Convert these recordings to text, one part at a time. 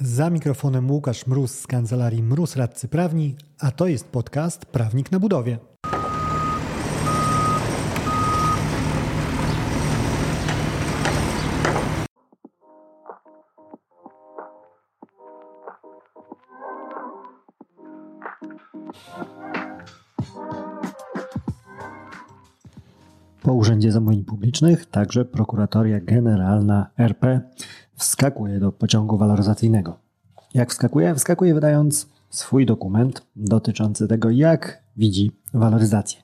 Za mikrofonem Łukasz Mróz z kancelarii Mróz Radcy Prawni, a to jest podcast Prawnik na budowie. Urzędzie Zamówień Publicznych także Prokuratoria Generalna RP wskakuje do pociągu waloryzacyjnego. Jak wskakuje? Wskakuje wydając swój dokument dotyczący tego, jak widzi waloryzację.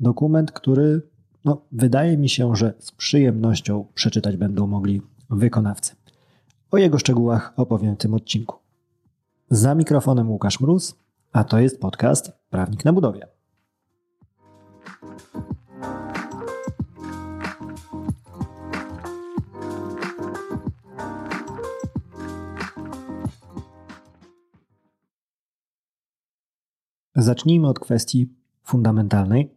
Dokument, który no, wydaje mi się, że z przyjemnością przeczytać będą mogli wykonawcy. O jego szczegółach opowiem w tym odcinku. Za mikrofonem Łukasz Mróz, a to jest podcast Prawnik na budowie. Zacznijmy od kwestii fundamentalnej.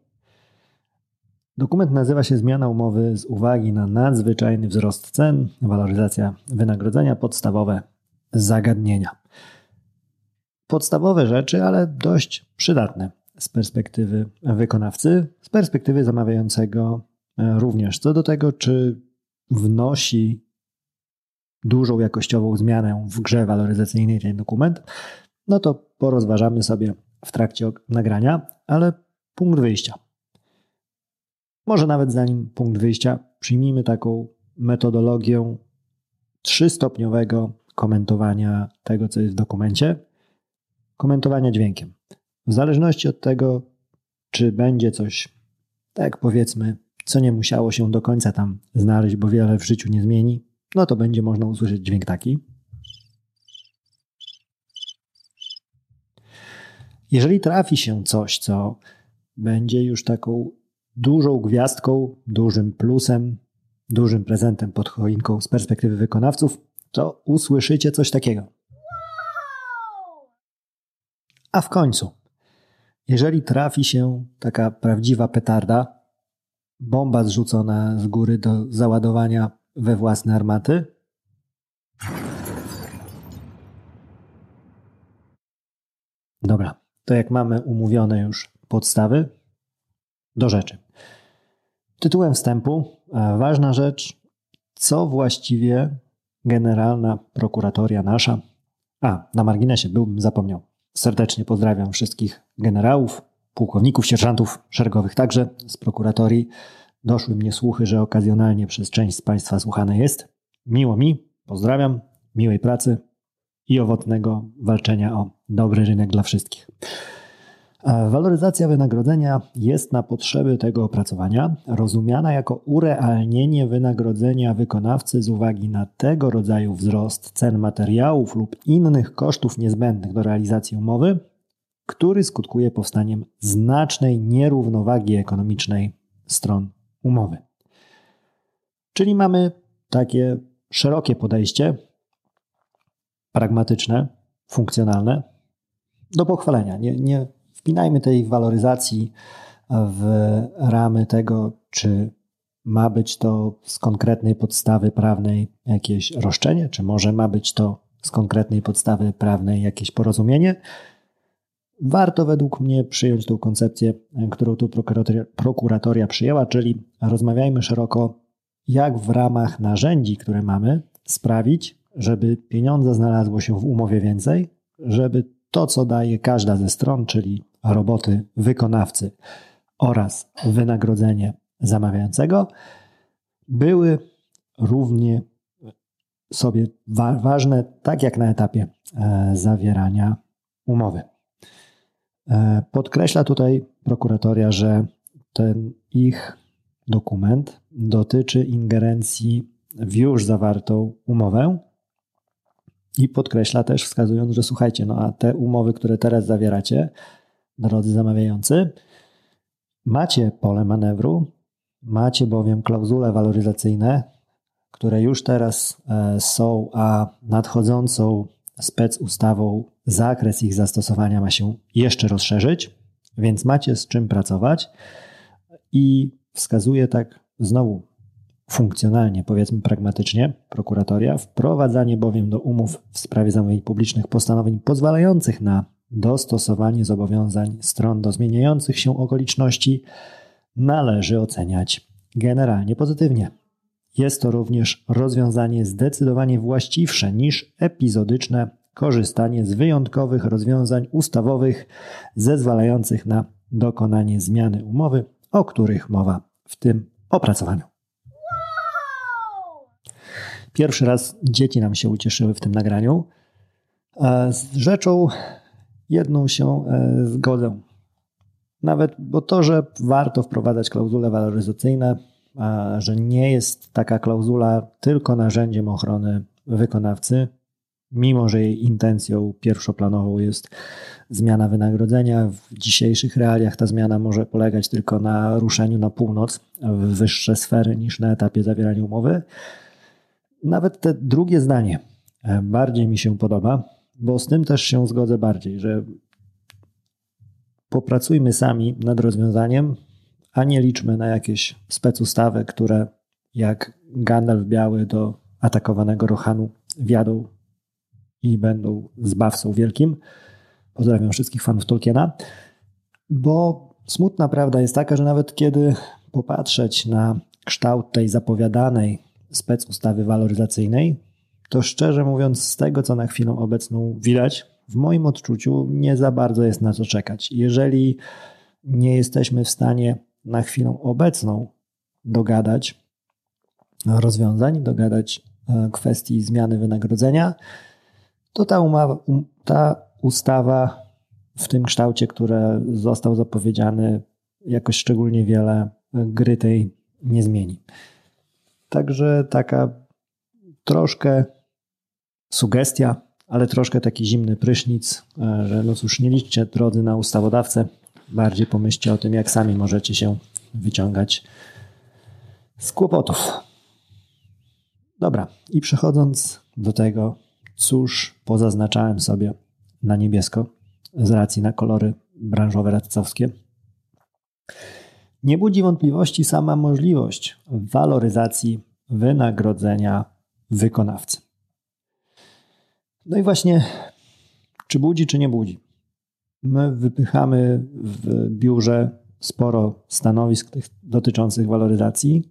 Dokument nazywa się Zmiana umowy z uwagi na nadzwyczajny wzrost cen, waloryzacja wynagrodzenia, podstawowe zagadnienia. Podstawowe rzeczy, ale dość przydatne z perspektywy wykonawcy, z perspektywy zamawiającego również. Co do tego, czy wnosi dużą jakościową zmianę w grze waloryzacyjnej ten dokument, no to porozważamy sobie w trakcie nagrania, ale punkt wyjścia. Może nawet zanim punkt wyjścia, przyjmijmy taką metodologię trzystopniowego komentowania tego, co jest w dokumencie, komentowania dźwiękiem. W zależności od tego, czy będzie coś, tak powiedzmy, co nie musiało się do końca tam znaleźć, bo wiele w życiu nie zmieni, no to będzie można usłyszeć dźwięk taki. Jeżeli trafi się coś, co będzie już taką dużą gwiazdką, dużym plusem, dużym prezentem pod choinką z perspektywy wykonawców, to usłyszycie coś takiego. A w końcu, jeżeli trafi się taka prawdziwa petarda, bomba zrzucona z góry do załadowania we własne armaty, Dobra, to jak mamy umówione już podstawy, do rzeczy. Tytułem wstępu e, ważna rzecz, co właściwie generalna prokuratoria nasza, a na marginesie byłbym zapomniał, serdecznie pozdrawiam wszystkich generałów, pułkowników, sierżantów szeregowych także z prokuratorii. Doszły mnie słuchy, że okazjonalnie przez część z Państwa słuchane jest. Miło mi, pozdrawiam, miłej pracy i owocnego walczenia o dobry rynek dla wszystkich. Waloryzacja wynagrodzenia jest na potrzeby tego opracowania rozumiana jako urealnienie wynagrodzenia wykonawcy z uwagi na tego rodzaju wzrost cen materiałów lub innych kosztów niezbędnych do realizacji umowy, który skutkuje powstaniem znacznej nierównowagi ekonomicznej stron umowy. Czyli mamy takie szerokie podejście, pragmatyczne, funkcjonalne, do pochwalenia. Nie, nie wpinajmy tej waloryzacji w ramy tego, czy ma być to z konkretnej podstawy prawnej jakieś roszczenie, czy może ma być to z konkretnej podstawy prawnej jakieś porozumienie. Warto według mnie przyjąć tą koncepcję, którą tu prokuratoria, prokuratoria przyjęła, czyli rozmawiajmy szeroko, jak w ramach narzędzi, które mamy, sprawić, żeby pieniądze znalazło się w umowie więcej, żeby to, co daje każda ze stron, czyli roboty wykonawcy oraz wynagrodzenie zamawiającego, były równie sobie wa ważne, tak jak na etapie e, zawierania umowy. E, podkreśla tutaj prokuratoria, że ten ich dokument dotyczy ingerencji w już zawartą umowę i podkreśla też, wskazując, że słuchajcie, no a te umowy, które teraz zawieracie, drodzy zamawiający, macie pole manewru, macie bowiem klauzule waloryzacyjne, które już teraz e, są, a nadchodzącą spec ustawą zakres ich zastosowania ma się jeszcze rozszerzyć, więc macie z czym pracować. I wskazuje tak znowu funkcjonalnie, powiedzmy pragmatycznie, prokuratoria, wprowadzanie bowiem do umów w sprawie zamówień publicznych postanowień pozwalających na dostosowanie zobowiązań stron do zmieniających się okoliczności należy oceniać generalnie pozytywnie. Jest to również rozwiązanie zdecydowanie właściwsze niż epizodyczne korzystanie z wyjątkowych rozwiązań ustawowych zezwalających na dokonanie zmiany umowy, o których mowa w tym opracowaniu. Pierwszy raz dzieci nam się ucieszyły w tym nagraniu. Z rzeczą jedną się e, zgodzę. Nawet, bo to, że warto wprowadzać klauzule waloryzacyjne, że nie jest taka klauzula tylko narzędziem ochrony wykonawcy, mimo że jej intencją pierwszoplanową jest zmiana wynagrodzenia. W dzisiejszych realiach ta zmiana może polegać tylko na ruszeniu na północ, w wyższe sfery niż na etapie zawierania umowy. Nawet te drugie zdanie e, bardziej mi się podoba, bo z tym też się zgodzę bardziej, że popracujmy sami nad rozwiązaniem, a nie liczmy na jakieś specustawy, które jak Gandalf biały do atakowanego Rohanu wjadą i będą zbawcą wielkim. Pozdrawiam wszystkich fanów Tolkiena, bo smutna prawda jest taka, że nawet kiedy popatrzeć na kształt tej zapowiadanej specustawy waloryzacyjnej, to szczerze mówiąc, z tego co na chwilę obecną widać, w moim odczuciu nie za bardzo jest na co czekać. Jeżeli nie jesteśmy w stanie na chwilę obecną dogadać rozwiązań, dogadać e, kwestii zmiany wynagrodzenia, to ta, umowa, um, ta ustawa w tym kształcie, który został zapowiedziany, jakoś szczególnie wiele gry tej nie zmieni. Także taka troszkę sugestia, ale troszkę taki zimny prysznic, e, że no cóż, nie liczcie drodzy na ustawodawcę, bardziej pomyślcie o tym, jak sami możecie się wyciągać z kłopotów. Dobra, i przechodząc do tego, cóż pozaznaczałem sobie na niebiesko z racji na kolory branżowe radcowskie. Nie budzi wątpliwości sama możliwość waloryzacji wynagrodzenia wykonawcy. No i właśnie, czy budzi, czy nie budzi? My wypychamy w biurze sporo stanowisk tych dotyczących waloryzacji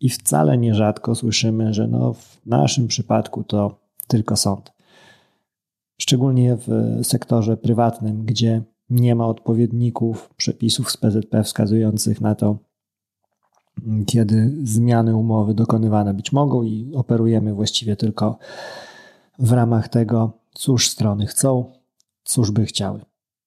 i wcale nierzadko słyszymy, że no w naszym przypadku to tylko sąd. Szczególnie w sektorze prywatnym, gdzie nie ma odpowiedników przepisów z PZP wskazujących na to, kiedy zmiany umowy dokonywane być mogą i operujemy właściwie tylko w ramach tego, cóż strony chcą, cóż by chciały.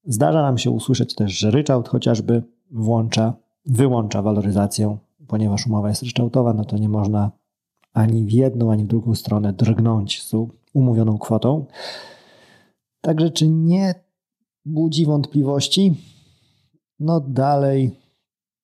Zdarza nam się usłyszeć też, że ryczałt chociażby włącza, wyłącza waloryzację, ponieważ umowa jest ryczałtowa, no to nie można ani w jedną, ani w drugą stronę drgnąć z umówioną kwotą. Także czy nie budzi wątpliwości? No dalej,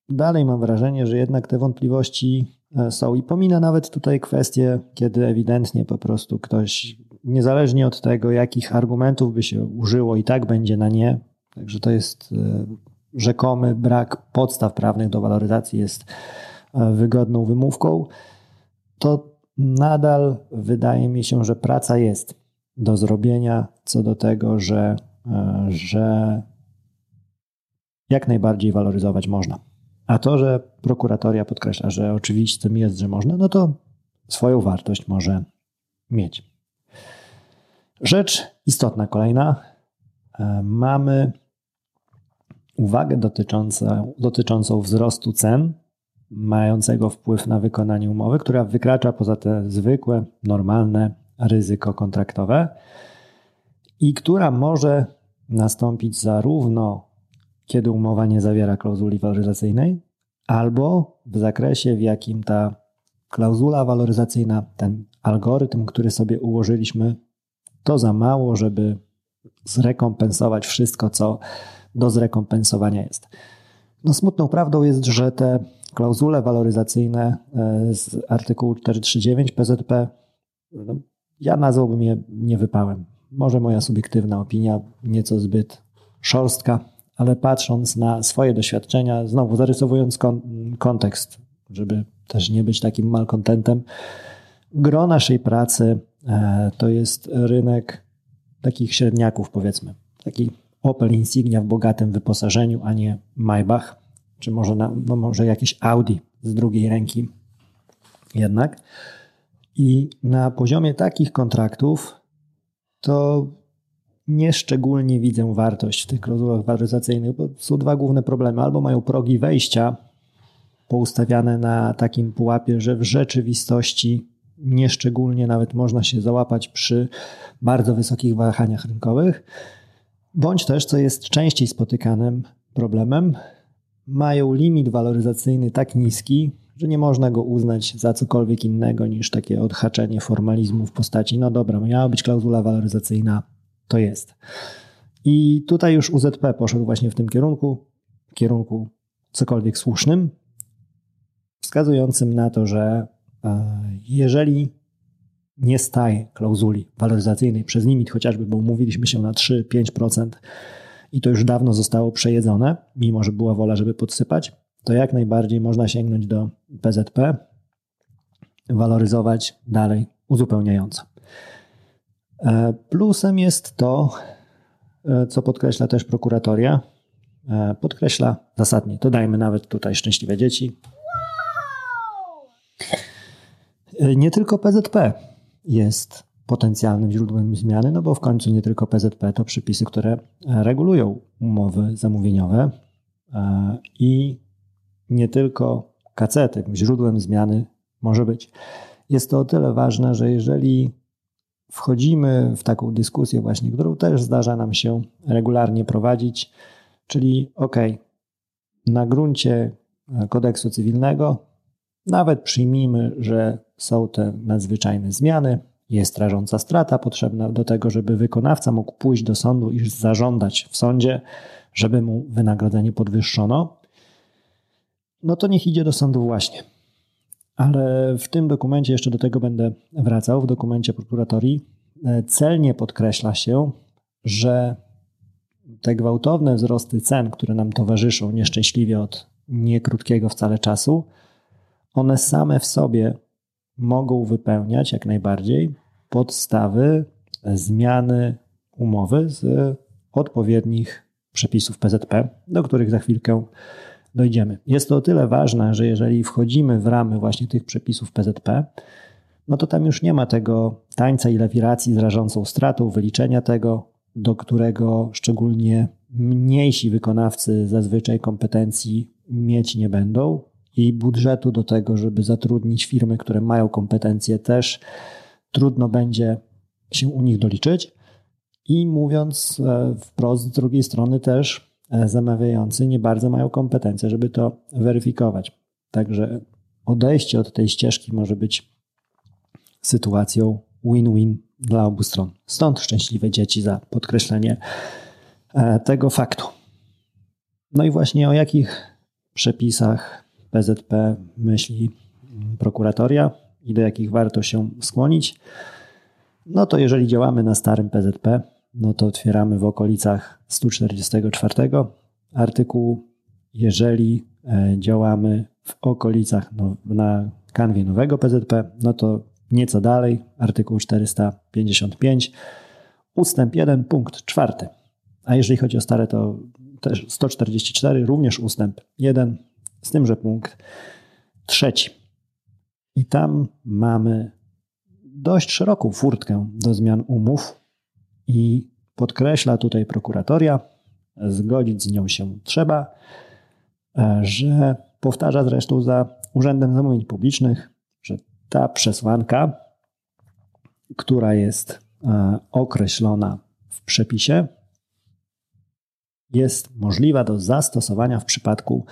dalej mam wrażenie, że jednak te wątpliwości e, są i pomina nawet tutaj kwestię, kiedy ewidentnie po prostu ktoś, niezależnie od tego, jakich argumentów by się użyło, i tak będzie na nie. Także to jest e, rzekomy brak podstaw prawnych do waloryzacji, jest e, wygodną wymówką. To nadal wydaje mi się, że praca jest do zrobienia co do tego, że, że jak najbardziej waloryzować można. A to, że prokuratoria podkreśla, że oczywistym jest, że można, no to swoją wartość może mieć. Rzecz istotna kolejna. E, mamy uwagę dotyczącą, dotyczącą wzrostu cen mającego wpływ na wykonanie umowy, która wykracza poza te zwykłe, normalne ryzyko kontraktowe i która może nastąpić zarówno kiedy umowa nie zawiera klauzuli waloryzacyjnej, albo w zakresie, w jakim ta klauzula waloryzacyjna, ten algorytm, który sobie ułożyliśmy, to za mało, żeby zrekompensować wszystko, co do zrekompensowania jest. No, smutną prawdą jest, że te klauzule waloryzacyjne e, z artykułu 439 PZP, no, ja nazwałbym je niewypałem. Może moja subiektywna opinia, nieco zbyt szorstka, ale patrząc na swoje doświadczenia, znowu zarysowując kon kontekst, żeby też nie być takim malkontentem. Gro naszej pracy e, to jest rynek takich średniaków, powiedzmy. Taki Opel Insignia w bogatym wyposażeniu, a nie Maybach, czy może, na, no może jakieś Audi z drugiej ręki jednak. I na poziomie takich kontraktów to nieszczególnie widzę wartość w tych klauzulach waloryzacyjnych, bo są dwa główne problemy. Albo mają progi wejścia poustawiane na takim pułapie, że w rzeczywistości nieszczególnie nawet można się załapać przy bardzo wysokich wahaniach rynkowych, bądź też, co jest częściej spotykanym problemem, mają limit waloryzacyjny tak niski, że nie można go uznać za cokolwiek innego niż takie odhaczenie formalizmu w postaci, no dobra, miała być klauzula waloryzacyjna, to jest. I tutaj już UZP poszedł właśnie w tym kierunku, kierunku cokolwiek słusznym, wskazującym na to, że e, jeżeli nie staje klauzuli waloryzacyjnej przez limit chociażby, bo umówiliśmy się na 3-5% i to już dawno zostało przejedzone, mimo że była wola, żeby podsypać, to jak najbardziej można sięgnąć do PZP, waloryzować dalej uzupełniająco. E, plusem jest to, e, co podkreśla też prokuratoria. E, podkreśla zasadnie, to dajmy nawet tutaj szczęśliwe dzieci. Nie tylko PZP jest potencjalnym źródłem zmiany, no bo w końcu nie tylko PZP to przepisy, które regulują umowy zamówieniowe i nie tylko Tym źródłem zmiany może być. Jest to o tyle ważne, że jeżeli wchodzimy w taką dyskusję właśnie, którą też zdarza nam się regularnie prowadzić, czyli ok, na gruncie kodeksu cywilnego nawet przyjmijmy, że są te nadzwyczajne zmiany, jest rażąca strata potrzebna do tego, żeby wykonawca mógł pójść do sądu i zażądać w sądzie, żeby mu wynagrodzenie podwyższono, no to niech idzie do sądu właśnie. Ale w tym dokumencie, jeszcze do tego będę wracał, w dokumencie prokuratorii e, celnie podkreśla się, że te gwałtowne wzrosty cen, które nam towarzyszą nieszczęśliwie od niekrótkiego wcale czasu, one same w sobie mogą wypełniać jak najbardziej podstawy zmiany umowy z odpowiednich przepisów PZP, do których za chwilkę dojdziemy. Jest to o tyle ważne, że jeżeli wchodzimy w ramy właśnie tych przepisów PZP, no to tam już nie ma tego tańca i lewiracji z rażącą stratą, wyliczenia tego, do którego szczególnie mniejsi wykonawcy zazwyczaj kompetencji mieć nie będą i budżetu do tego, żeby zatrudnić firmy, które mają kompetencje też trudno będzie się u nich doliczyć. I mówiąc e, wprost, z drugiej strony też zamawiający nie bardzo mają kompetencje, żeby to weryfikować. Także odejście od tej ścieżki może być sytuacją win-win dla obu stron. Stąd szczęśliwe dzieci za podkreślenie e, tego faktu. No i właśnie o jakich przepisach PZP myśli prokuratoria i do jakich warto się skłonić? No to jeżeli działamy na starym PZP, no to otwieramy w okolicach 144 artykułu. Jeżeli e, działamy w okolicach no, na kanwie nowego PZP, no to nieco dalej, artykuł 455, ustęp 1, punkt 4. A jeżeli chodzi o stare, to też 144, również ustęp 1, z tym, że punkt trzeci. I tam mamy dość szeroką furtkę do zmian umów, i podkreśla tutaj prokuratoria, zgodzić z nią się trzeba, e, że powtarza zresztą za Urzędem Zamówień Publicznych, że ta przesłanka, która jest e, określona w przepisie, jest możliwa do zastosowania w przypadku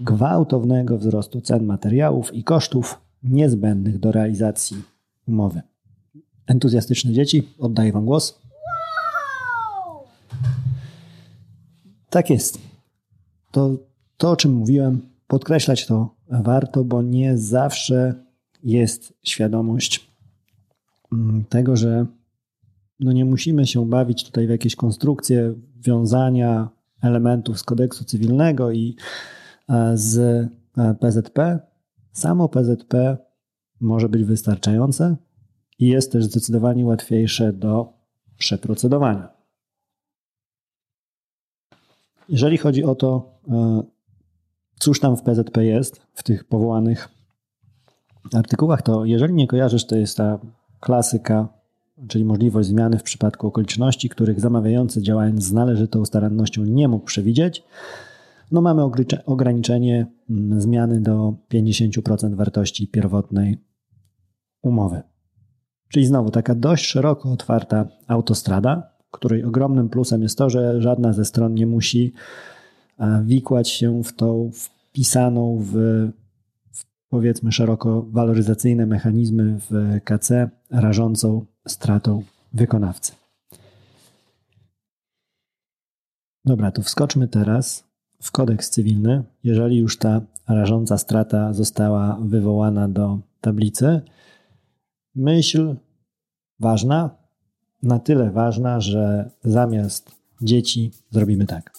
gwałtownego wzrostu cen materiałów i kosztów niezbędnych do realizacji umowy. Entuzjastyczne dzieci, oddaję Wam głos. Tak jest. To, to, o czym mówiłem, podkreślać to warto, bo nie zawsze jest świadomość mm, tego, że no nie musimy się bawić tutaj w jakieś konstrukcje wiązania elementów z kodeksu cywilnego i e, z PZP, e, samo PZP może być wystarczające i jest też zdecydowanie łatwiejsze do przeprocedowania. Jeżeli chodzi o to, e, cóż tam w PZP jest, w tych powołanych artykułach, to jeżeli nie kojarzysz, to jest ta klasyka, czyli możliwość zmiany w przypadku okoliczności, których zamawiający działając z należytą starannością nie mógł przewidzieć. No mamy ograniczenie mm, zmiany do 50% wartości pierwotnej umowy. Czyli znowu taka dość szeroko otwarta autostrada, której ogromnym plusem jest to, że żadna ze stron nie musi wikłać się w tą wpisaną w, w powiedzmy szeroko waloryzacyjne mechanizmy w KC rażącą stratą wykonawcy. Dobra, to wskoczmy teraz w kodeks cywilny. Jeżeli już ta rażąca strata została wywołana do tablicy, myśl ważna, na tyle ważna, że zamiast dzieci zrobimy tak.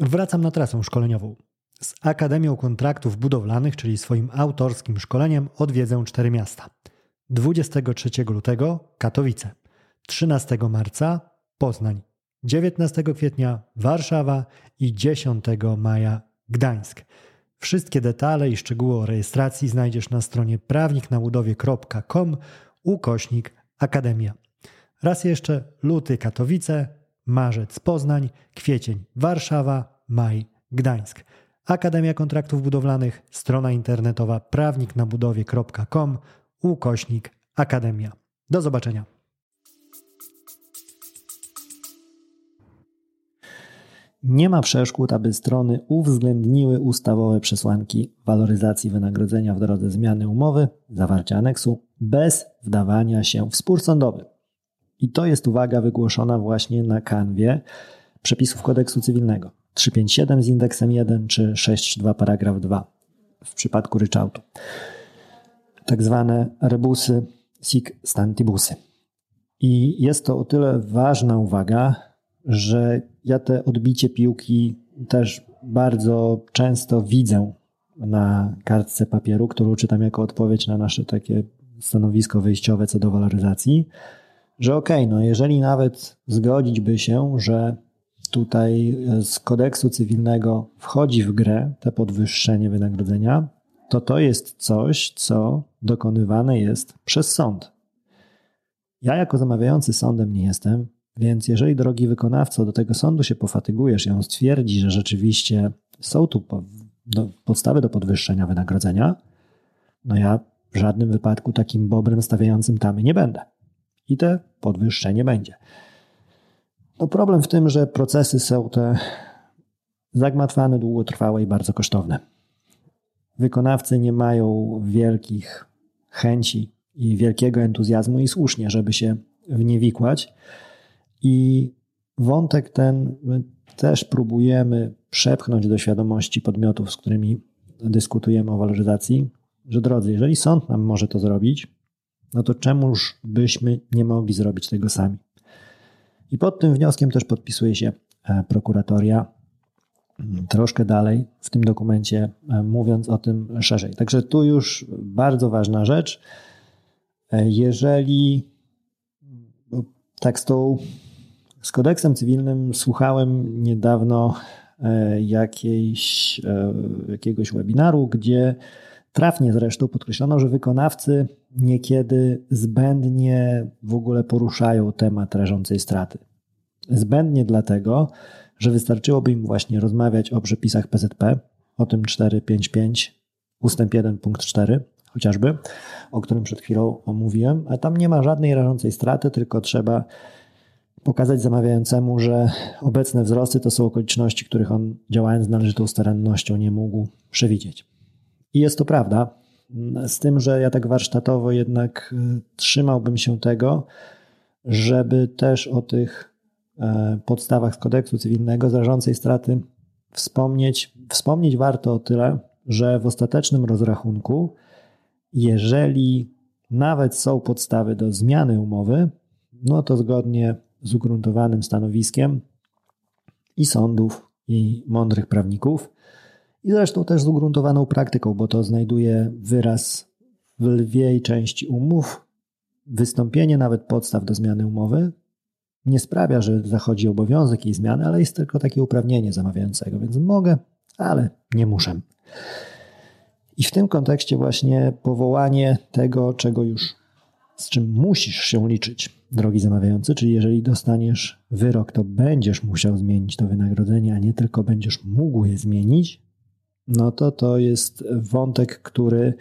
Wracam na trasę szkoleniową. Z Akademią Kontraktów Budowlanych, czyli swoim autorskim szkoleniem, odwiedzę cztery miasta. 23 lutego Katowice, 13 marca Poznań, 19 kwietnia Warszawa i 10 maja Gdańsk. Wszystkie detale i szczegóły o rejestracji znajdziesz na stronie prawniknabudowie.com ukośnik Akademia. Raz jeszcze luty Katowice, marzec Poznań, kwiecień Warszawa, maj Gdańsk. Akademia Kontraktów Budowlanych, strona internetowa prawniknabudowie.com ukośnik Akademia. Do zobaczenia. Nie ma przeszkód, aby strony uwzględniły ustawowe przesłanki waloryzacji wynagrodzenia w drodze zmiany umowy, zawarcia aneksu, bez wdawania się w spór sądowy. I to jest uwaga wygłoszona właśnie na kanwie przepisów kodeksu cywilnego. 357 z indeksem 1 czy 62 paragraf 2 w przypadku ryczałtu. Tak zwane rebusy sic stantibusy. I jest to o tyle ważna uwaga, że ja te odbicie piłki też bardzo często widzę na kartce papieru, którą czytam jako odpowiedź na nasze takie stanowisko wyjściowe co do waloryzacji, że okej, okay, no jeżeli nawet zgodzić by się, że tutaj z kodeksu cywilnego wchodzi w grę te podwyższenie wynagrodzenia, to to jest coś, co dokonywane jest przez sąd. Ja jako zamawiający sądem nie jestem, więc jeżeli, drogi wykonawco, do tego sądu się pofatygujesz i on stwierdzi, że rzeczywiście są tu podstawy do podwyższenia wynagrodzenia, no ja w żadnym wypadku takim bobrem stawiającym tamy nie będę. I te podwyższenie będzie. No problem w tym, że procesy są te zagmatwane, długotrwałe i bardzo kosztowne. Wykonawcy nie mają wielkich chęci i wielkiego entuzjazmu i słusznie, żeby się w nie wikłać. I wątek ten też próbujemy przepchnąć do świadomości podmiotów, z którymi dyskutujemy o waloryzacji, że drodzy, jeżeli sąd nam może to zrobić, no to czemuż byśmy nie mogli zrobić tego sami? I pod tym wnioskiem też podpisuje się e, prokuratoria mm, troszkę dalej w tym dokumencie, e, mówiąc o tym szerzej. Także tu już bardzo ważna rzecz. E, jeżeli tak z tą z kodeksem cywilnym słuchałem niedawno e, jakiejś, e, jakiegoś webinaru, gdzie trafnie zresztą podkreślono, że wykonawcy niekiedy zbędnie w ogóle poruszają temat rażącej straty. Zbędnie dlatego, że wystarczyłoby im właśnie rozmawiać o przepisach PZP, o tym 455 ustęp 1 punkt 4 chociażby, o którym przed chwilą omówiłem, a tam nie ma żadnej rażącej straty, tylko trzeba pokazać zamawiającemu, że obecne wzrosty to są okoliczności, których on działając z należytą starannością nie mógł przewidzieć. I jest to prawda, z tym, że ja tak warsztatowo jednak y, trzymałbym się tego, żeby też o tych e, podstawach z kodeksu cywilnego zarządcej straty wspomnieć. Wspomnieć warto o tyle, że w ostatecznym rozrachunku, jeżeli nawet są podstawy do zmiany umowy, no to zgodnie z ugruntowanym stanowiskiem i sądów, i mądrych prawników, i zresztą też z ugruntowaną praktyką, bo to znajduje wyraz w lwiej części umów. Wystąpienie nawet podstaw do zmiany umowy nie sprawia, że zachodzi obowiązek jej zmiany, ale jest tylko takie uprawnienie zamawiającego, więc mogę, ale nie muszę. I w tym kontekście właśnie powołanie tego, czego już z czym musisz się liczyć, drogi zamawiający, czyli jeżeli dostaniesz wyrok, to będziesz musiał zmienić to wynagrodzenie, a nie tylko będziesz mógł je zmienić, no to to jest wątek, który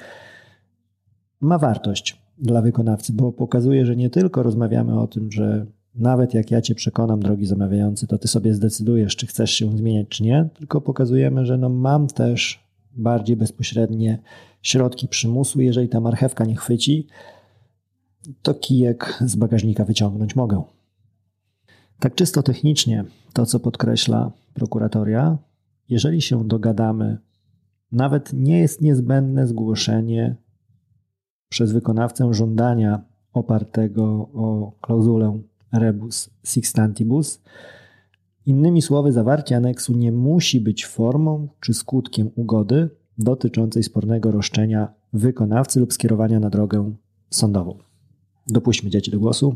ma wartość dla wykonawcy, bo pokazuje, że nie tylko rozmawiamy o tym, że nawet jak ja cię przekonam, drogi zamawiający, to ty sobie zdecydujesz, czy chcesz się zmieniać, czy nie, tylko pokazujemy, że no mam też bardziej bezpośrednie środki przymusu. Jeżeli ta marchewka nie chwyci, to kijek z bagażnika wyciągnąć mogę. Tak czysto technicznie, to co podkreśla prokuratoria, jeżeli się dogadamy, nawet nie jest niezbędne zgłoszenie przez wykonawcę żądania opartego o klauzulę rebus sixtantibus. Innymi słowy, zawarcie aneksu nie musi być formą czy skutkiem ugody dotyczącej spornego roszczenia wykonawcy lub skierowania na drogę sądową. Dopuśćmy dzieci do głosu.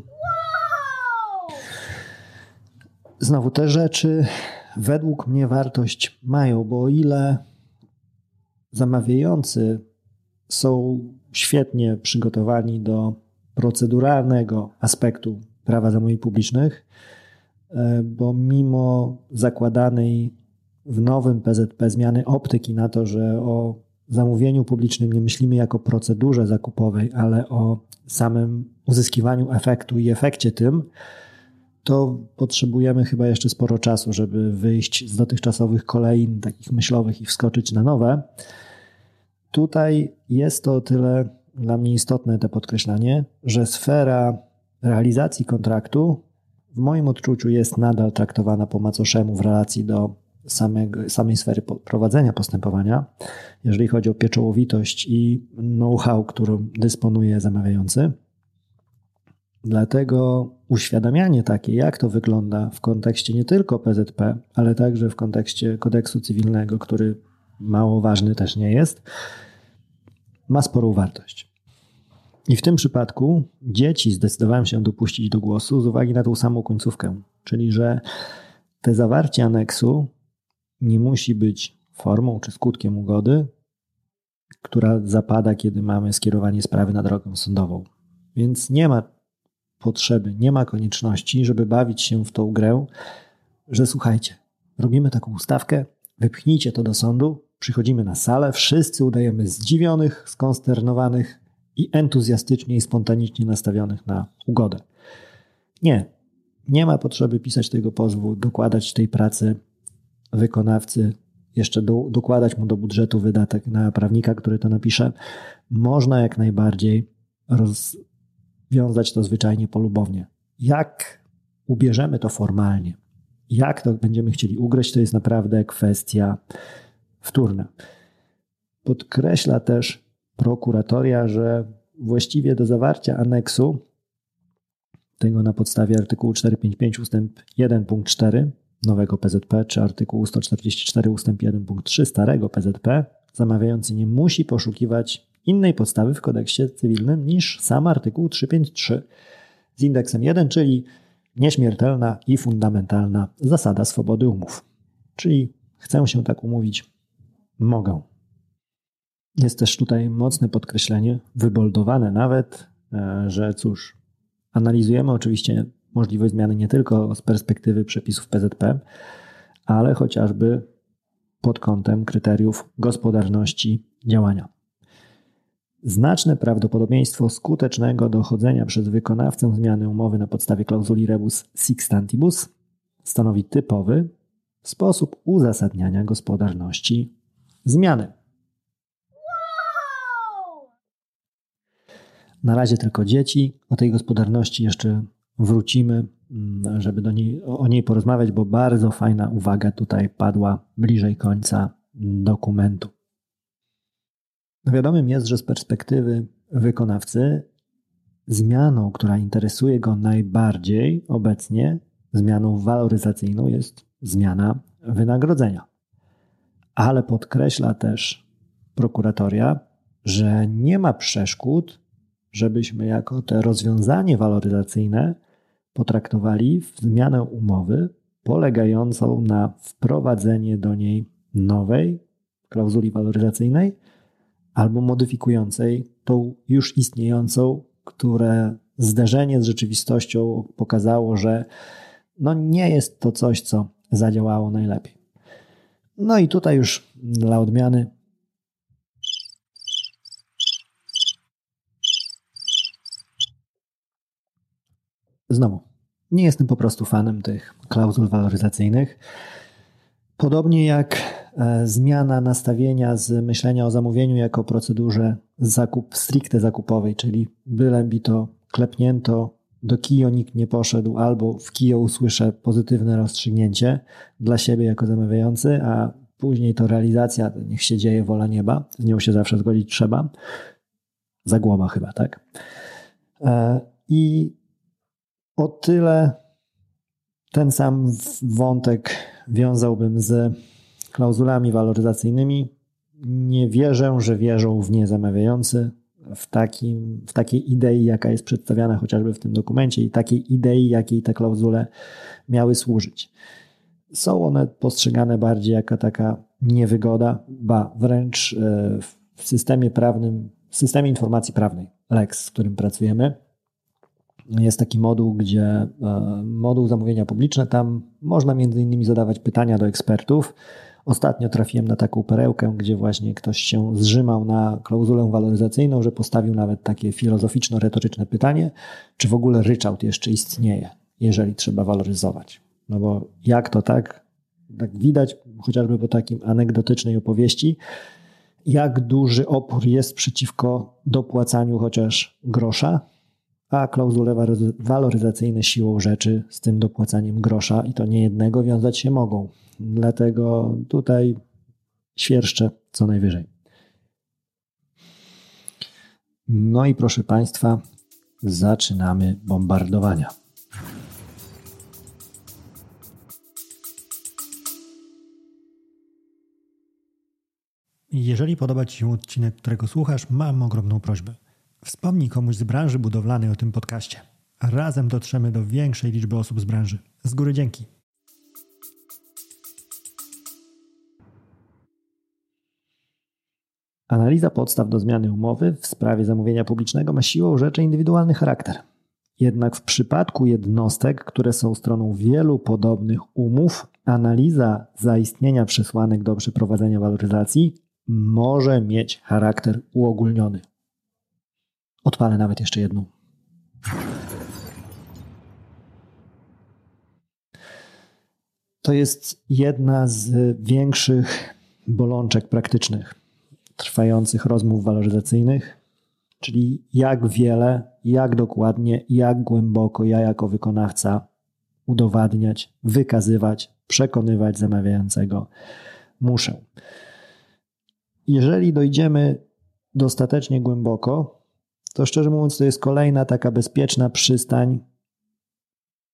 Znowu te rzeczy według mnie wartość mają, bo o ile zamawiający są świetnie przygotowani do proceduralnego aspektu prawa zamówień publicznych, bo mimo zakładanej w nowym PZP zmiany optyki na to, że o zamówieniu publicznym nie myślimy jako procedurze zakupowej, ale o samym uzyskiwaniu efektu i efekcie tym, to potrzebujemy chyba jeszcze sporo czasu, żeby wyjść z dotychczasowych kolejn takich myślowych i wskoczyć na nowe. Tutaj jest to o tyle dla mnie istotne, to podkreślanie, że sfera realizacji kontraktu w moim odczuciu jest nadal traktowana po macoszemu w relacji do samego, samej sfery prowadzenia postępowania, jeżeli chodzi o pieczołowitość i know-how, którą dysponuje zamawiający. Dlatego uświadamianie takie, jak to wygląda w kontekście nie tylko PZP, ale także w kontekście kodeksu cywilnego, który mało ważny też nie jest, ma sporą wartość. I w tym przypadku dzieci zdecydowałem się dopuścić do głosu z uwagi na tą samą końcówkę, czyli że te zawarcie aneksu nie musi być formą czy skutkiem ugody, która zapada, kiedy mamy skierowanie sprawy na drogę sądową. Więc nie ma potrzeby, nie ma konieczności, żeby bawić się w tą grę, że słuchajcie, robimy taką ustawkę, wypchnijcie to do sądu, przychodzimy na salę, wszyscy udajemy zdziwionych, skonsternowanych i entuzjastycznie i spontanicznie nastawionych na ugodę. Nie, nie ma potrzeby pisać tego pozwu, dokładać tej pracy wykonawcy, jeszcze do, dokładać mu do budżetu wydatek na prawnika, który to napisze. Można jak najbardziej rozwiązać to zwyczajnie polubownie. Jak ubierzemy to formalnie, jak to będziemy chcieli ugryźć, to jest naprawdę kwestia wtórna. Podkreśla też prokuratoria, że właściwie do zawarcia aneksu, tego na podstawie artykułu 455 ustęp 1 punkt 4 nowego PZP, czy artykułu 144 ustęp 1 punkt 3 starego PZP, zamawiający nie musi poszukiwać innej podstawy w kodeksie cywilnym niż sam artykuł 353 z indeksem 1, czyli nieśmiertelna i fundamentalna zasada swobody umów. Czyli chcę się tak umówić, mogę. Jest też tutaj mocne podkreślenie, wyboldowane nawet, e, że cóż, analizujemy oczywiście możliwość zmiany nie tylko z perspektywy przepisów PZP, ale chociażby pod kątem kryteriów gospodarności działania. Znaczne prawdopodobieństwo skutecznego dochodzenia przez wykonawcę zmiany umowy na podstawie klauzuli rebus sixtantibus stanowi typowy sposób uzasadniania gospodarności zmiany. Na razie tylko dzieci. O tej gospodarności jeszcze wrócimy, mm, żeby do niej, o niej porozmawiać, bo bardzo fajna uwaga tutaj padła bliżej końca dokumentu. Wiadomym jest, że z perspektywy wykonawcy zmianą, która interesuje go najbardziej obecnie, zmianą waloryzacyjną jest zmiana wynagrodzenia. Ale podkreśla też prokuratoria, że nie ma przeszkód, żebyśmy jako te rozwiązanie waloryzacyjne potraktowali w zmianę umowy polegającą na wprowadzenie do niej nowej klauzuli waloryzacyjnej albo modyfikującej tą już istniejącą, które zderzenie z rzeczywistością pokazało, że no nie jest to coś, co zadziałało najlepiej. No i tutaj już dla odmiany Znowu, nie jestem po prostu fanem tych klauzul waloryzacyjnych. Podobnie jak e, zmiana nastawienia z myślenia o zamówieniu jako procedurze zakup stricte zakupowej, czyli byle mi to klepnięto, do KIO nikt nie poszedł, albo w KIO usłyszę pozytywne rozstrzygnięcie dla siebie jako zamawiający, a później to realizacja, niech się dzieje wola nieba, z nią się zawsze zgodzić trzeba. Zagłoba chyba, tak? E, I o tyle ten sam wątek wiązałbym z klauzulami waloryzacyjnymi. Nie wierzę, że wierzą w nie zamawiający, w, takim, w takiej idei, jaka jest przedstawiana chociażby w tym dokumencie i takiej idei, jakiej te klauzule miały służyć. Są one postrzegane bardziej jako taka niewygoda, ba wręcz e, w systemie prawnym, w systemie informacji prawnej, LEX, z którym pracujemy, jest taki moduł, gdzie e, moduł zamówienia publiczne, tam można między innymi zadawać pytania do ekspertów. Ostatnio trafiłem na taką perełkę, gdzie właśnie ktoś się zrzymał na klauzulę waloryzacyjną, że postawił nawet takie filozoficzno-retoryczne pytanie, czy w ogóle ryczałt jeszcze istnieje, jeżeli trzeba waloryzować. No bo jak to tak? Tak widać, chociażby po takim anegdotycznej opowieści, jak duży opór jest przeciwko dopłacaniu chociaż grosza, a klauzule waloryzacyjne siłą rzeczy z tym dopłacaniem grosza i to nie jednego wiązać się mogą. Dlatego tutaj świerszczę co najwyżej. No i proszę Państwa, zaczynamy bombardowania. Jeżeli podoba Ci się odcinek, którego słuchasz, mam ogromną prośbę Wspomnij komuś z branży budowlanej o tym podcaście. Razem dotrzemy do większej liczby osób z branży. Z góry dzięki. Analiza podstaw do zmiany umowy w sprawie zamówienia publicznego ma siłą rzeczy indywidualny charakter. Jednak w przypadku jednostek, które są stroną wielu podobnych umów, analiza zaistnienia przesłanek do przeprowadzenia waloryzacji może mieć charakter uogólniony. Odpalę nawet jeszcze jedną. To jest jedna z większych bolączek praktycznych trwających rozmów waloryzacyjnych, czyli jak wiele, jak dokładnie, jak głęboko ja jako wykonawca udowadniać, wykazywać, przekonywać zamawiającego muszę. Jeżeli dojdziemy dostatecznie głęboko, to szczerze mówiąc, to jest kolejna taka bezpieczna przystań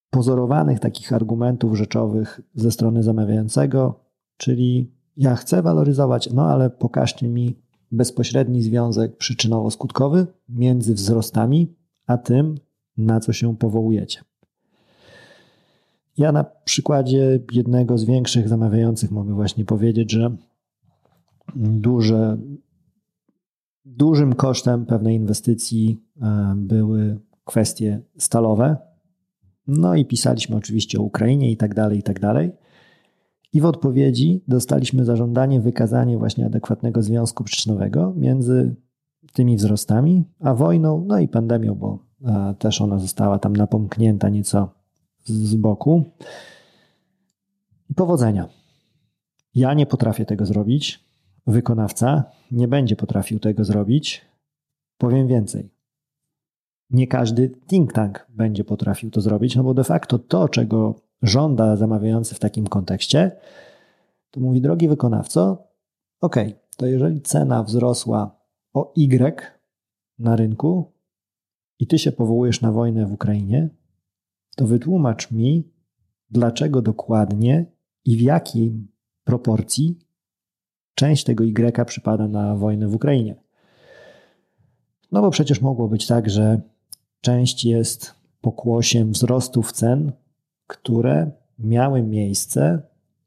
pozorowanych takich argumentów rzeczowych ze strony zamawiającego, czyli ja chcę waloryzować, no ale pokażcie mi bezpośredni związek przyczynowo-skutkowy między wzrostami a tym, na co się powołujecie. Ja na przykładzie jednego z większych zamawiających mogę właśnie powiedzieć, że duże Dużym kosztem pewnej inwestycji e, były kwestie stalowe. No i pisaliśmy oczywiście o Ukrainie i tak dalej, i tak dalej. I w odpowiedzi dostaliśmy zażądanie wykazania właśnie adekwatnego związku przyczynowego między tymi wzrostami, a wojną, no i pandemią, bo e, też ona została tam napomknięta nieco z boku. Powodzenia. Ja nie potrafię tego zrobić wykonawca nie będzie potrafił tego zrobić. Powiem więcej. Nie każdy think tank będzie potrafił to zrobić, no bo de facto to, czego żąda zamawiający w takim kontekście, to mówi, drogi wykonawco, ok, to jeżeli cena wzrosła o Y na rynku i ty się powołujesz na wojnę w Ukrainie, to wytłumacz mi, dlaczego dokładnie i w jakiej proporcji część tego Y przypada na wojnę w Ukrainie. No bo przecież mogło być tak, że część jest pokłosiem wzrostów cen, które miały miejsce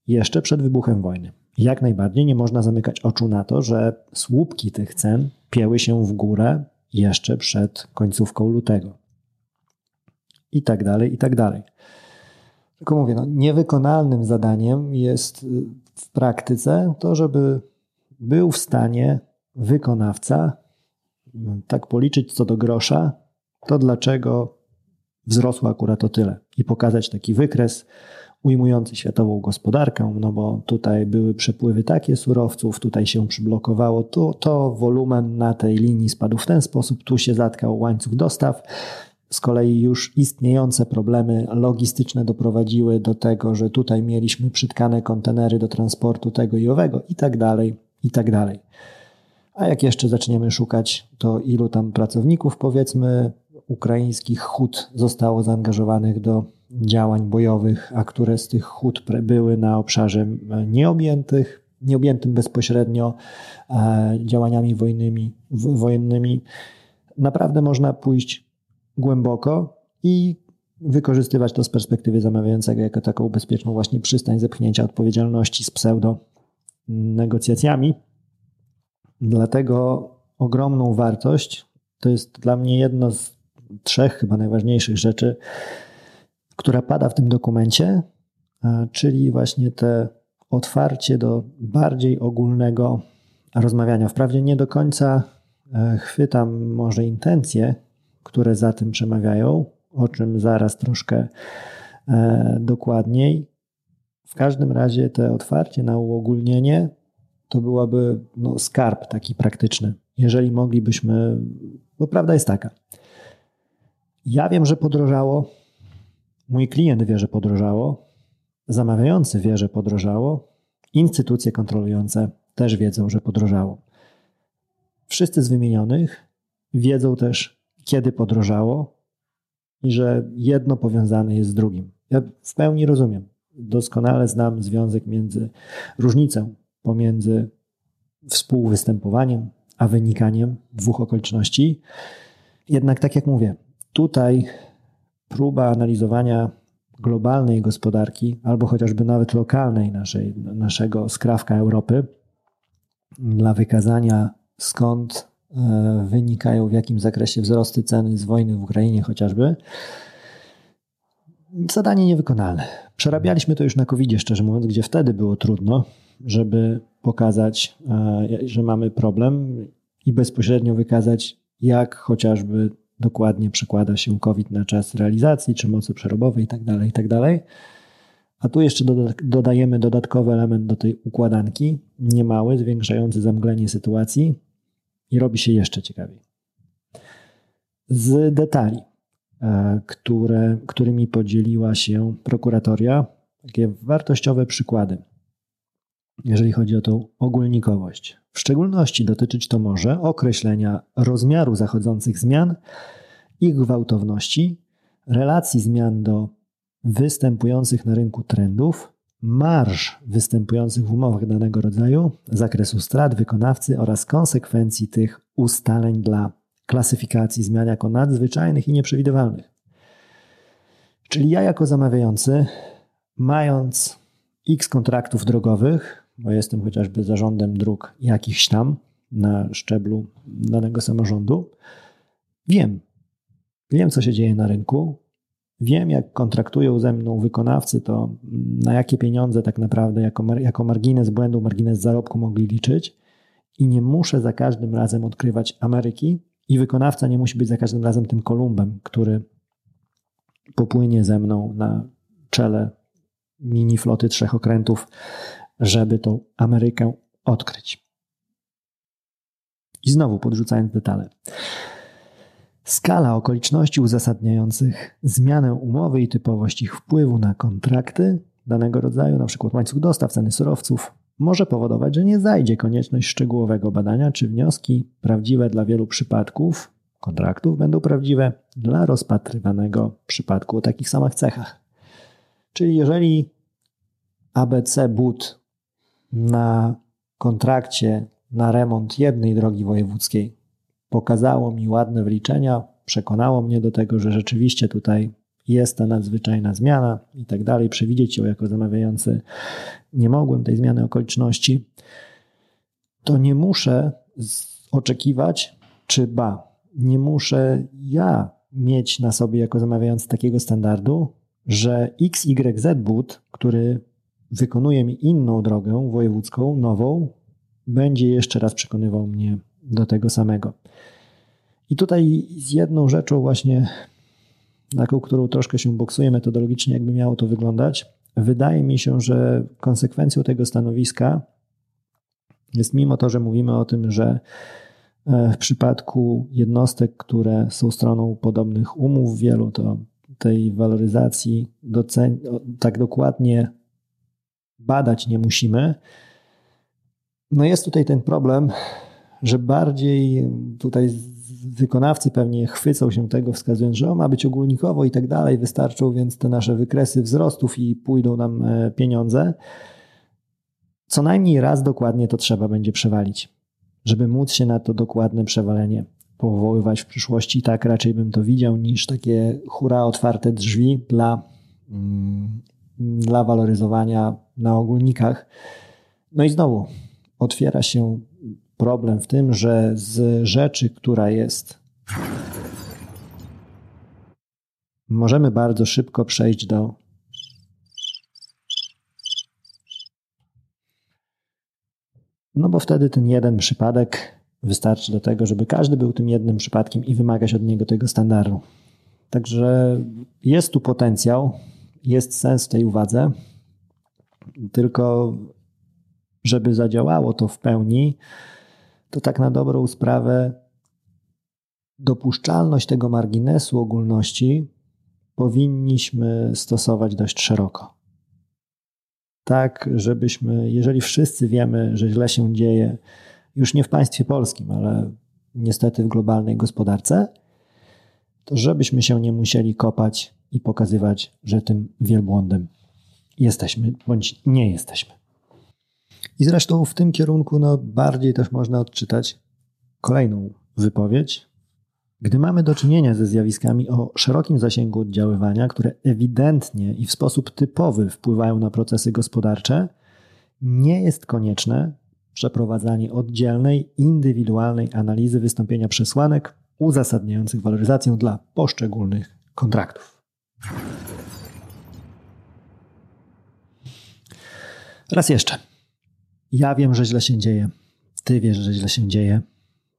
jeszcze przed wybuchem wojny. Jak najbardziej nie można zamykać oczu na to, że słupki tych cen pieły się w górę jeszcze przed końcówką lutego. I tak dalej, i tak dalej. Tylko mówię, no, niewykonalnym zadaniem jest y, w praktyce to, żeby był w stanie wykonawca mm, tak policzyć co do grosza, to dlaczego wzrosło akurat o tyle i pokazać taki wykres ujmujący światową gospodarkę, no bo tutaj były przepływy takie surowców, tutaj się przyblokowało, to, to wolumen na tej linii spadł w ten sposób, tu się zatkał łańcuch dostaw. Z kolei już istniejące problemy logistyczne doprowadziły do tego, że tutaj mieliśmy przytkane kontenery do transportu tego i owego i tak dalej, i tak dalej. A jak jeszcze zaczniemy szukać, to ilu tam pracowników, powiedzmy, ukraińskich hut zostało zaangażowanych do działań bojowych, a które z tych hut były na obszarze nieobjętych, nieobjętym bezpośrednio e, działaniami wojennymi. Naprawdę można pójść głęboko i wykorzystywać to z perspektywy zamawiającego jako taką bezpieczną właśnie przystań zepchnięcia odpowiedzialności z pseudo negocjacjami. Dlatego ogromną wartość to jest dla mnie jedno z trzech chyba najważniejszych rzeczy, która pada w tym dokumencie, czyli właśnie te otwarcie do bardziej ogólnego rozmawiania. Wprawdzie nie do końca e, chwytam może intencje, które za tym przemawiają, o czym zaraz troszkę e, dokładniej. W każdym razie te otwarcie na uogólnienie to byłaby no, skarb taki praktyczny. Jeżeli moglibyśmy, bo prawda jest taka. Ja wiem, że podrożało, Mój klient wie, że podrożało, zamawiający wie, że podrożało, instytucje kontrolujące też wiedzą, że podrożało. Wszyscy z wymienionych wiedzą też, kiedy podrożało i że jedno powiązane jest z drugim. Ja w pełni rozumiem. Doskonale znam związek między różnicą pomiędzy współwystępowaniem a wynikaniem dwóch okoliczności. Jednak, tak jak mówię, tutaj próba analizowania globalnej gospodarki, albo chociażby nawet lokalnej naszej, naszego skrawka Europy, dla wykazania skąd wynikają w jakim zakresie wzrosty ceny z wojny w Ukrainie chociażby, zadanie niewykonalne. Przerabialiśmy to już na covid szczerze mówiąc, gdzie wtedy było trudno, żeby pokazać, e, że mamy problem i bezpośrednio wykazać, jak chociażby dokładnie przekłada się COVID na czas realizacji, czy mocy przerobowej itd., tak itd. Tak A tu jeszcze dodajemy dodatkowy element do tej układanki, niemały, zwiększający zamglenie sytuacji i robi się jeszcze ciekawiej. Z detali, e, które, którymi podzieliła się prokuratoria, takie wartościowe przykłady, jeżeli chodzi o tą ogólnikowość. W szczególności dotyczyć to może określenia rozmiaru zachodzących zmian, ich gwałtowności, relacji zmian do występujących na rynku trendów, marż występujących w umowach danego rodzaju, zakresu strat wykonawcy oraz konsekwencji tych ustaleń dla klasyfikacji zmian jako nadzwyczajnych i nieprzewidywalnych. Czyli ja jako zamawiający, mając x kontraktów drogowych, bo jestem chociażby zarządem dróg jakichś tam na szczeblu danego samorządu, wiem, wiem co się dzieje na rynku, wiem jak kontraktują ze mną wykonawcy, to na jakie pieniądze tak naprawdę jako, jako margines błędu, margines zarobku mogli liczyć i nie muszę za każdym razem odkrywać Ameryki i wykonawca nie musi być za każdym razem tym Kolumbem, który popłynie ze mną na czele mini floty trzech okrętów żeby tą Amerykę odkryć. I znowu podrzucając detale. Skala okoliczności uzasadniających zmianę umowy i typowość ich wpływu na kontrakty danego rodzaju, np. łańcuch dostaw, ceny surowców, może powodować, że nie zajdzie konieczność szczegółowego badania, czy wnioski prawdziwe dla wielu przypadków kontraktów będą prawdziwe dla rozpatrywanego przypadku o takich samych cechach. Czyli jeżeli ABC But na kontrakcie na remont jednej drogi wojewódzkiej pokazało mi ładne wliczenia, przekonało mnie do tego, że rzeczywiście tutaj jest ta nadzwyczajna zmiana i tak dalej. Przewidzieć ją jako zamawiający nie mogłem, tej zmiany okoliczności, to nie muszę oczekiwać, czy ba, nie muszę ja mieć na sobie jako zamawiający takiego standardu, że XYZ but, który wykonuje mi inną drogę wojewódzką, nową, będzie jeszcze raz przekonywał mnie do tego samego. I tutaj z jedną rzeczą właśnie, taką, którą troszkę się boksuje metodologicznie, jakby miało to wyglądać, wydaje mi się, że konsekwencją tego stanowiska jest mimo to, że mówimy o tym, że e, w przypadku jednostek, które są stroną podobnych umów wielu, to tej waloryzacji tak dokładnie badać nie musimy. No jest tutaj ten problem, że bardziej tutaj wykonawcy pewnie chwycą się tego, wskazując, że ma być ogólnikowo i tak dalej, wystarczą więc te nasze wykresy wzrostów i pójdą nam e, pieniądze. Co najmniej raz dokładnie to trzeba będzie przewalić, żeby móc się na to dokładne przewalenie powoływać w przyszłości. Tak raczej bym to widział niż takie hura otwarte drzwi dla, mm, dla waloryzowania na ogólnikach. No i znowu otwiera się problem w tym, że z rzeczy, która jest, możemy bardzo szybko przejść do No bo wtedy ten jeden przypadek wystarczy do tego, żeby każdy był tym jednym przypadkiem i wymagać od niego tego standardu. Także jest tu potencjał, jest sens w tej uwadze, tylko żeby zadziałało to w pełni, to tak na dobrą sprawę dopuszczalność tego marginesu ogólności powinniśmy stosować dość szeroko. Tak, żebyśmy, jeżeli wszyscy wiemy, że źle się dzieje, już nie w państwie polskim, ale niestety w globalnej gospodarce, to żebyśmy się nie musieli kopać i pokazywać, że tym wielbłądem jesteśmy bądź nie jesteśmy. I zresztą w tym kierunku no, bardziej też można odczytać kolejną wypowiedź. Gdy mamy do czynienia ze zjawiskami o szerokim zasięgu oddziaływania, które ewidentnie i w sposób typowy wpływają na procesy gospodarcze, nie jest konieczne przeprowadzanie oddzielnej, indywidualnej analizy wystąpienia przesłanek uzasadniających waloryzację dla poszczególnych kontraktów. Raz jeszcze. Ja wiem, że źle się dzieje. Ty wiesz, że źle się dzieje.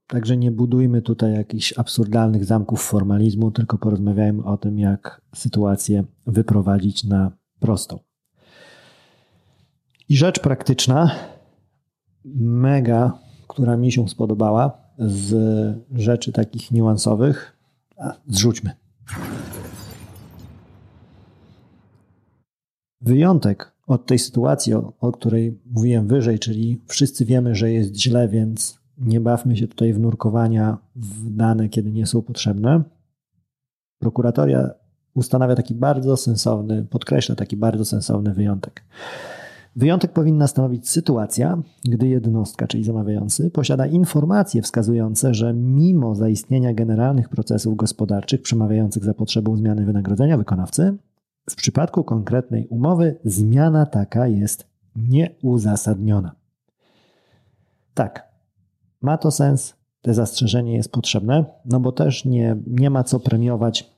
Także nie budujmy tutaj jakichś absurdalnych zamków formalizmu, tylko porozmawiajmy o tym, jak sytuację wyprowadzić na prostą. I rzecz praktyczna, mega, która mi się spodobała, z rzeczy takich niuansowych, a, zrzućmy. Wyjątek od tej sytuacji, o, o której mówiłem wyżej, czyli wszyscy wiemy, że jest źle, więc nie bawmy się tutaj w nurkowania w dane, kiedy nie są potrzebne. Prokuratoria ustanawia taki bardzo sensowny, podkreśla taki bardzo sensowny wyjątek. Wyjątek powinna stanowić sytuacja, gdy jednostka, czyli zamawiający, posiada informacje wskazujące, że mimo zaistnienia generalnych procesów gospodarczych przemawiających za potrzebą zmiany wynagrodzenia wykonawcy, w przypadku konkretnej umowy zmiana taka jest nieuzasadniona. Tak, ma to sens, to zastrzeżenie jest potrzebne, no bo też nie, nie ma co premiować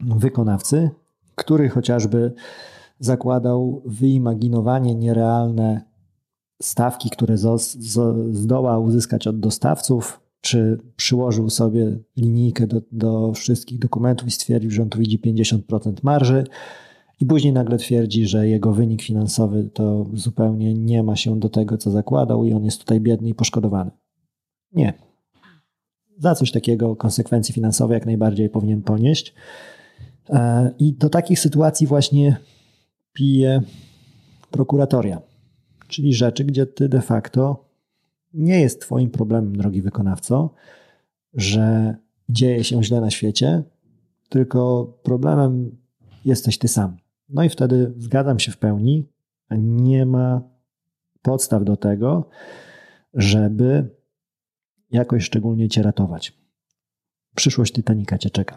wykonawcy, który chociażby zakładał wyimaginowanie nierealne stawki, które zdoła uzyskać od dostawców, czy przyłożył sobie linijkę do, do wszystkich dokumentów i stwierdził, że on tu widzi 50% marży, i później nagle twierdzi, że jego wynik finansowy to zupełnie nie ma się do tego, co zakładał, i on jest tutaj biedny i poszkodowany. Nie. Za coś takiego konsekwencje finansowe jak najbardziej powinien ponieść. E, I do takich sytuacji właśnie pije prokuratoria, czyli rzeczy, gdzie ty de facto nie jest Twoim problemem, drogi wykonawco, że dzieje się źle na świecie, tylko problemem jesteś ty sam. No i wtedy zgadzam się w pełni, nie ma podstaw do tego, żeby jakoś szczególnie cię ratować. Przyszłość Titanika cię czeka.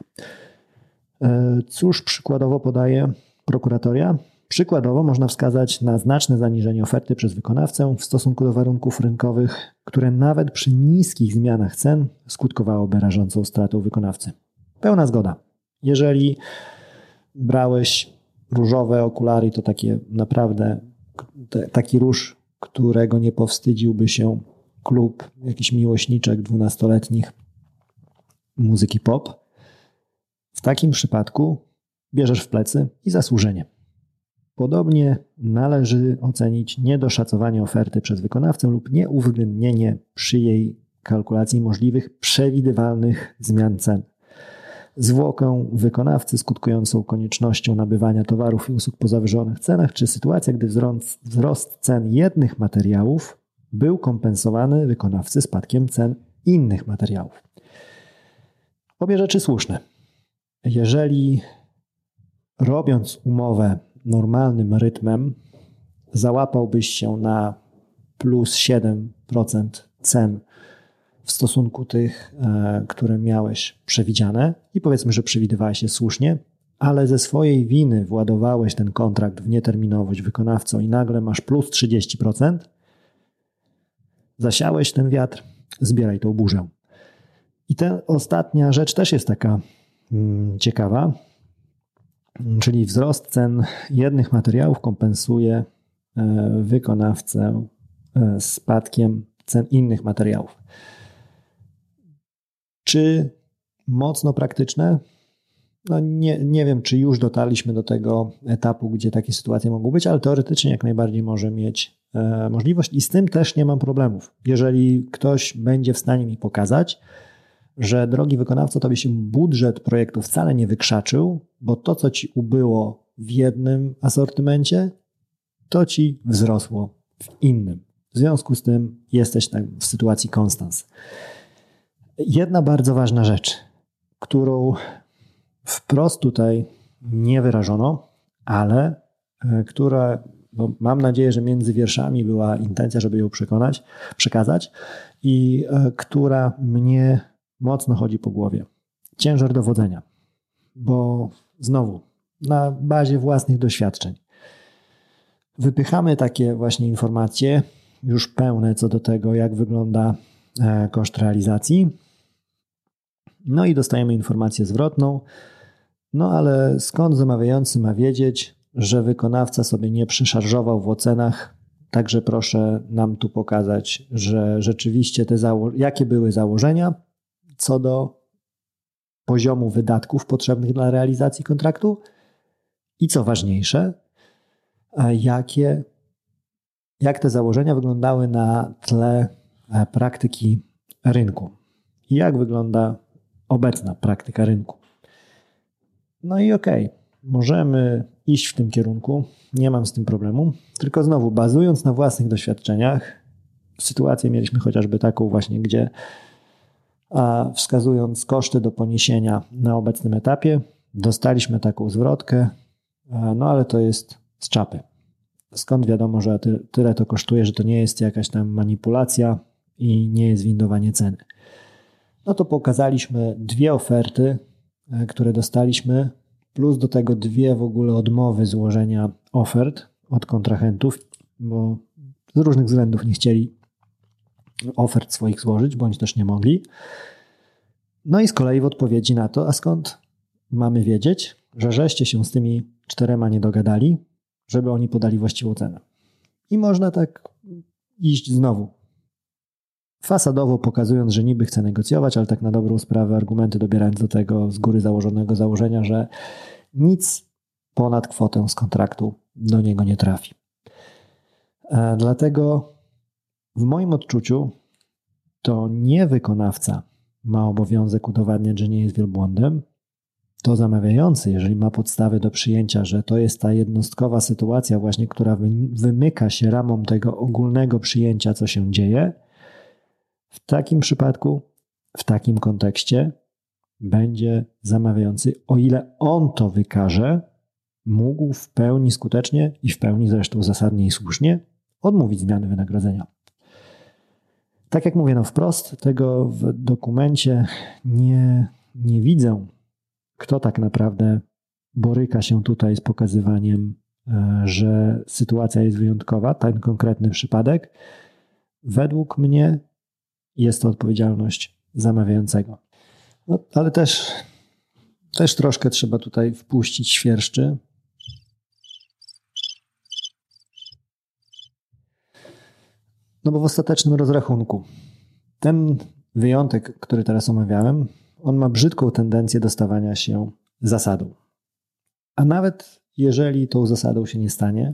E, cóż przykładowo podaje prokuratoria? Przykładowo można wskazać na znaczne zaniżenie oferty przez wykonawcę w stosunku do warunków rynkowych, które nawet przy niskich zmianach cen skutkowałoby rażącą stratą wykonawcy. Pełna zgoda. Jeżeli brałeś różowe okulary, to takie naprawdę taki róż, którego nie powstydziłby się klub jakiś miłośniczek dwunastoletnich muzyki pop. W takim przypadku bierzesz w plecy i zasłużenie. Podobnie należy ocenić niedoszacowanie oferty przez wykonawcę lub nieuwzględnienie przy jej kalkulacji możliwych przewidywalnych zmian cen. Zwłokę wykonawcy skutkującą koniecznością nabywania towarów i usług po zawyżonych cenach, czy sytuacja, gdy wzrost, wzrost cen jednych materiałów był kompensowany wykonawcy spadkiem cen innych materiałów. Obie rzeczy słuszne. Jeżeli robiąc umowę normalnym rytmem, załapałbyś się na plus 7% cen w stosunku tych, e, które miałeś przewidziane. I powiedzmy, że przewidywałeś je słusznie, ale ze swojej winy władowałeś ten kontrakt w nieterminowość wykonawcą i nagle masz plus 30%, zasiałeś ten wiatr, zbieraj tą burzę. I ta ostatnia rzecz też jest taka mm, ciekawa, czyli wzrost cen jednych materiałów kompensuje e, wykonawcę e, spadkiem cen innych materiałów. Czy mocno praktyczne? No nie, nie wiem, czy już dotarliśmy do tego etapu, gdzie takie sytuacje mogą być, ale teoretycznie jak najbardziej może mieć e, możliwość i z tym też nie mam problemów. Jeżeli ktoś będzie w stanie mi pokazać, że drogi wykonawco, tobie się budżet projektu wcale nie wykrzaczył, bo to, co ci ubyło w jednym asortymencie, to ci wzrosło w innym. W związku z tym jesteś tak w sytuacji konstans. Jedna bardzo ważna rzecz, którą wprost tutaj nie wyrażono, ale e, która, bo mam nadzieję, że między wierszami była intencja, żeby ją przekonać, przekazać i e, która mnie mocno chodzi po głowie. Ciężar dowodzenia, bo znowu na bazie własnych doświadczeń wypychamy takie właśnie informacje, już pełne co do tego, jak wygląda e, koszt realizacji. No i dostajemy informację zwrotną. No ale skąd zamawiający ma wiedzieć, że wykonawca sobie nie przyszarżował w ocenach? Także proszę nam tu pokazać, że rzeczywiście te zało- jakie były założenia co do poziomu wydatków potrzebnych dla realizacji kontraktu? I co ważniejsze, jakie, jak te założenia wyglądały na tle e, praktyki rynku? Jak wygląda obecna praktyka rynku. No i okej, okay, możemy iść w tym kierunku, nie mam z tym problemu, tylko znowu bazując na własnych doświadczeniach, sytuację mieliśmy chociażby taką właśnie, gdzie wskazując koszty do poniesienia na obecnym etapie, dostaliśmy taką zwrotkę, no ale to jest z czapy. Skąd wiadomo, że tyle to kosztuje, że to nie jest jakaś tam manipulacja i nie jest windowanie ceny? No to pokazaliśmy dwie oferty, e, które dostaliśmy, plus do tego dwie w ogóle odmowy złożenia ofert od kontrahentów, bo z różnych względów nie chcieli ofert swoich złożyć, bądź też nie mogli. No i z kolei w odpowiedzi na to, a skąd mamy wiedzieć, że żeście się z tymi czterema nie dogadali, żeby oni podali właściwą cenę. I można tak iść znowu. Fasadowo pokazując, że niby chce negocjować, ale tak na dobrą sprawę argumenty dobierając do tego z góry założonego założenia, że nic ponad kwotę z kontraktu do niego nie trafi. E, dlatego w moim odczuciu to nie wykonawca ma obowiązek udowadniać, że nie jest wielbłądem, to zamawiający, jeżeli ma podstawy do przyjęcia, że to jest ta jednostkowa sytuacja, właśnie, która wymyka się ramą tego ogólnego przyjęcia, co się dzieje, w takim przypadku, w takim kontekście, będzie zamawiający, o ile on to wykaże, mógł w pełni skutecznie i w pełni zresztą zasadnie i słusznie odmówić zmiany wynagrodzenia. Tak jak mówię, no wprost tego w dokumencie nie, nie widzę, kto tak naprawdę boryka się tutaj z pokazywaniem, e, że sytuacja jest wyjątkowa, ten konkretny przypadek. Według mnie jest to odpowiedzialność zamawiającego. No, ale też, też troszkę trzeba tutaj wpuścić świerszczy. No bo w ostatecznym rozrachunku ten wyjątek, który teraz omawiałem, on ma brzydką tendencję do stawania się zasadą. A nawet jeżeli tą zasadą się nie stanie,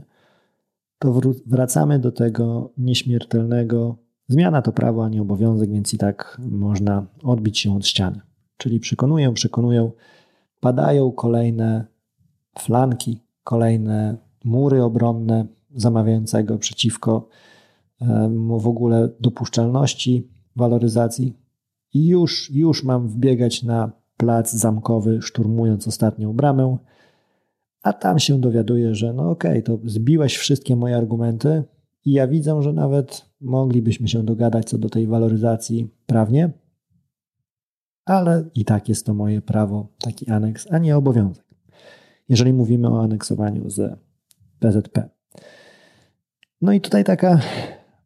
to wracamy do tego nieśmiertelnego. Zmiana to prawo, a nie obowiązek, więc i tak można odbić się od ściany. Czyli przekonują, przekonują, padają kolejne flanki, kolejne mury obronne zamawiającego przeciwko w ogóle dopuszczalności waloryzacji. I już, już mam wbiegać na plac zamkowy, szturmując ostatnią bramę, a tam się dowiaduję, że no okej, okay, to zbiłeś wszystkie moje argumenty i ja widzę, że nawet moglibyśmy się dogadać co do tej waloryzacji prawnie, ale i tak jest to moje prawo, taki aneks, a nie obowiązek. Jeżeli mówimy o aneksowaniu z PZP. No i tutaj taka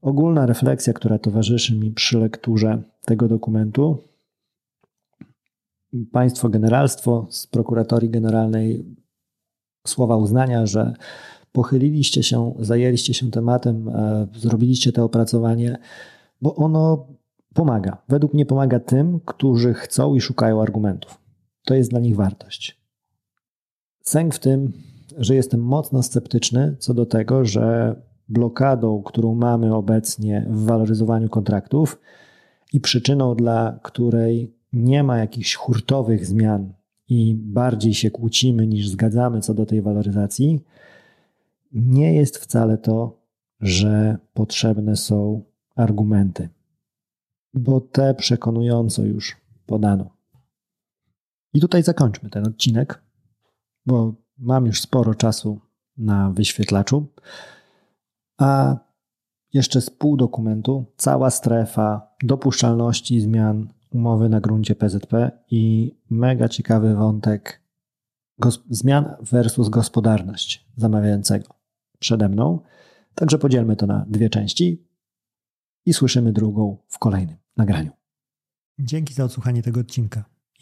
ogólna refleksja, która towarzyszy mi przy lekturze tego dokumentu. Państwo generalstwo z prokuratorii generalnej słowa uznania, że pochyliliście się, zajęliście się tematem, e, zrobiliście to opracowanie, bo ono pomaga. Według mnie pomaga tym, którzy chcą i szukają argumentów. To jest dla nich wartość. Sęk w tym, że jestem mocno sceptyczny co do tego, że blokadą, którą mamy obecnie w waloryzowaniu kontraktów i przyczyną, dla której nie ma jakichś hurtowych zmian i bardziej się kłócimy niż zgadzamy co do tej waloryzacji, nie jest wcale to, że potrzebne są argumenty, bo te przekonująco już podano. I tutaj zakończmy ten odcinek, bo mam już sporo czasu na wyświetlaczu. A jeszcze z pół dokumentu cała strefa dopuszczalności zmian umowy na gruncie PZP i mega ciekawy wątek zmian versus gospodarność zamawiającego przede mną. Także podzielmy to na dwie części i słyszymy drugą w kolejnym nagraniu. Dzięki za odsłuchanie tego odcinka.